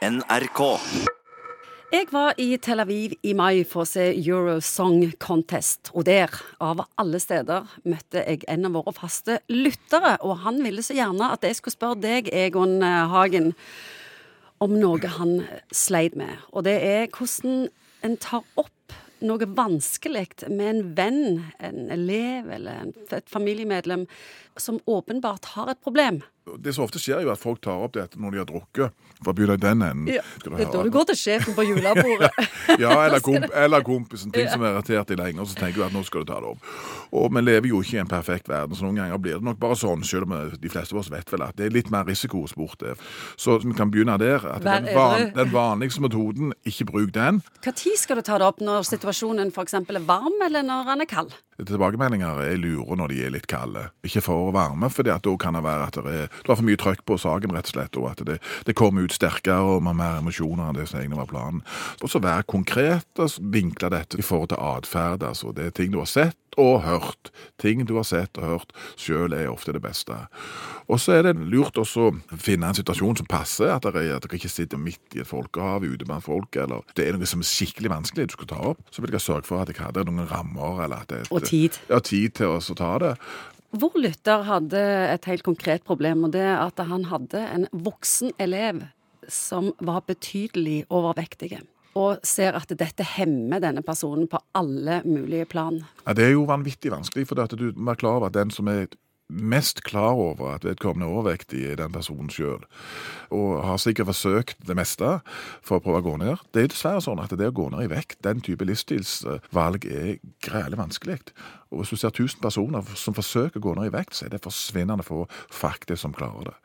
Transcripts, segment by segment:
NRK. Jeg var i Tel Aviv i mai for å se Euro Song Contest, og der, av alle steder, møtte jeg en av våre faste lyttere, og han ville så gjerne at jeg skulle spørre deg, Egon Hagen, om noe han sleit med. Og det er hvordan en tar opp noe vanskelig med en venn, en elev eller et familiemedlem som åpenbart har et problem. Det som ofte skjer, er jo at folk tar opp dette når de har drukket. For å begynne i den enden. Ja, det er da du går til sjefen på julebordet. Ja, eller, komp eller kompisen. Ting som har irritert deg lenge, og så tenker du at nå skal du ta det opp. Og vi lever jo ikke i en perfekt verden, så noen ganger blir det nok bare sånn, selv om de fleste av oss vet vel at det er litt mer risikosport. Så vi kan begynne der. at Vær den, van den vanligste metoden, ikke bruk den. Når skal du ta det opp? Når situasjonen f.eks. er varm, eller når den er kald? Tilbakemeldinger er lure når de er litt kalde. Ikke for varme, for da kan det være at det er, du har for mye trøkk på saken, rett og slett, og at det, det kommer ut sterkere og med mer emosjoner enn det som egentlig var planen. Og så være konkret og vinkle dette i forhold til atferd. Altså, det er ting du har sett og hørt. Ting du har sett og hørt sjøl er ofte det beste. Og så er det lurt også å finne en situasjon som passer. At dere, at dere ikke sitter midt i et folkehav ute blant folk, eller det er noe som er skikkelig vanskelig du skal ta opp. Så vil jeg sørge for at jeg hadde noen rammer. eller at det, Og tid. Ja, tid til å ta det. Vår lytter hadde et helt konkret problem, og det er at han hadde en voksen elev som var betydelig overvektig. Og ser at dette hemmer denne personen på alle mulige plan. Ja, Det er jo vanvittig vanskelig, for at du må være klar over at den som er mest klar over at vedkommende er overvektig, er den personen sjøl. Og har sikkert forsøkt det meste for å prøve å gå ned. Det er dessverre sånn at det å gå ned i vekt, den type livsstilsvalg, er grælig vanskelig. Og hvis du ser 1000 personer som forsøker å gå ned i vekt, så er det forsvinnende få faktisk som klarer det.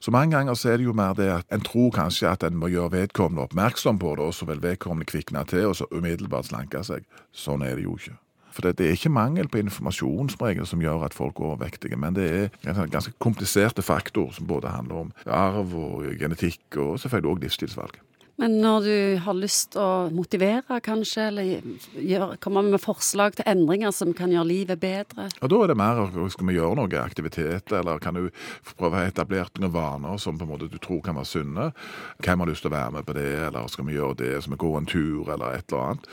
Så mange ganger så er det jo mer det at en tror kanskje at en må gjøre vedkommende oppmerksom på det, og så vil vedkommende kvikne til og så umiddelbart slanke seg. Sånn er det jo ikke. For det, det er ikke mangel på informasjon som regel som gjør at folk er overvektige, men det er en ganske kompliserte faktorer som både handler om arv og genetikk, og selvfølgelig også livsstilsvalg. Men når du har lyst å motivere, kanskje, eller gjør, komme med forslag til endringer som kan gjøre livet bedre Og da er det mer skal vi gjøre noe aktivitet, eller kan du prøve å ha etablert noen vaner som på en måte du tror kan være sunne? Hvem har lyst til å være med på det, eller skal vi gjøre det, skal vi gå en tur, eller et eller annet?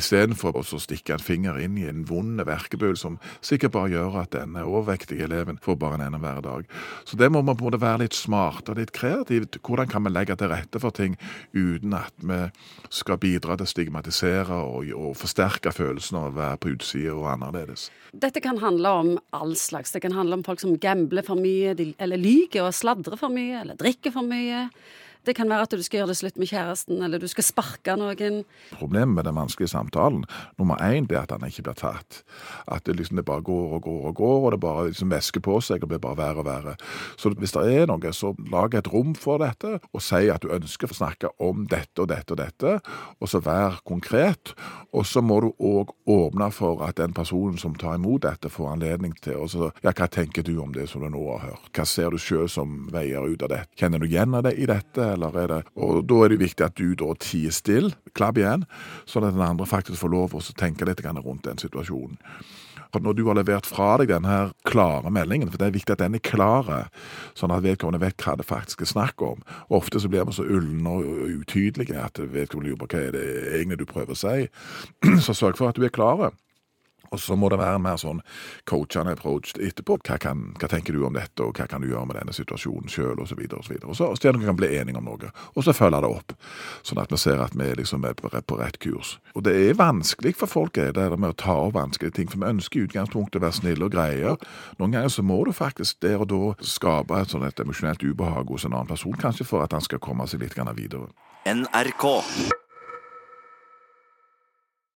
Istedenfor å stikke en finger inn i en vond verkebøl som sikkert bare gjør at denne overvektige eleven får bare en ene hver dag. Så det må man på en måte være litt smart og litt kreativt. Hvordan kan vi legge til rette for ting uten at vi skal bidra til å stigmatisere og, og forsterke følelsen av å være på utsida og annerledes? Dette kan handle om all slags. Det kan handle om folk som gambler for mye, eller lyver og sladrer for mye, eller drikker for mye. Det kan være at du skal gjøre det slutt med kjæresten, eller du skal sparke noen. Problemet med den vanskelige samtalen, nummer én, det er at den ikke blir tatt. At det liksom det bare går og går og går, og det bare liksom væsker på seg og blir bare verre og verre. Så hvis det er noe, så lag et rom for dette, og si at du ønsker å snakke om dette og dette og dette, og så vær konkret. Og så må du òg åpne for at den personen som tar imot dette, får anledning til å så, Ja, hva tenker du om det som du nå har hørt? Hva ser du sjøl som veier ut av dette? Kjenner du igjen av det i dette, eller er det Og da er det viktig at du da tier stille, klabb igjen, sånn at den andre faktisk får lov å tenke litt rundt den situasjonen. Og når du har levert fra deg denne klare meldingen, for det er viktig at den er klare, sånn at vedkommende vet hva det faktisk er snakk om. Ofte så blir vi så ulne og utydelige at vedkommende lurer på hva er det egentlig du prøver å si. Så sørg for at du er klare. Og så må det være mer sånn coachende approach etterpå. Hva, kan, hva tenker du om dette, og hva kan du gjøre med denne situasjonen sjøl, osv. Og så videre. Og så dere kan bli enige om noe, og så følge det opp. Sånn at vi ser at vi liksom er på på rett kurs. Og det er vanskelig for folk er det med å ta opp vanskelige ting, for vi ønsker i utgangspunktet å være snille og greie. Noen ganger så må du faktisk der og da skape et sånn et emosjonelt ubehag hos en annen person, kanskje for at han skal komme seg litt videre. NRK.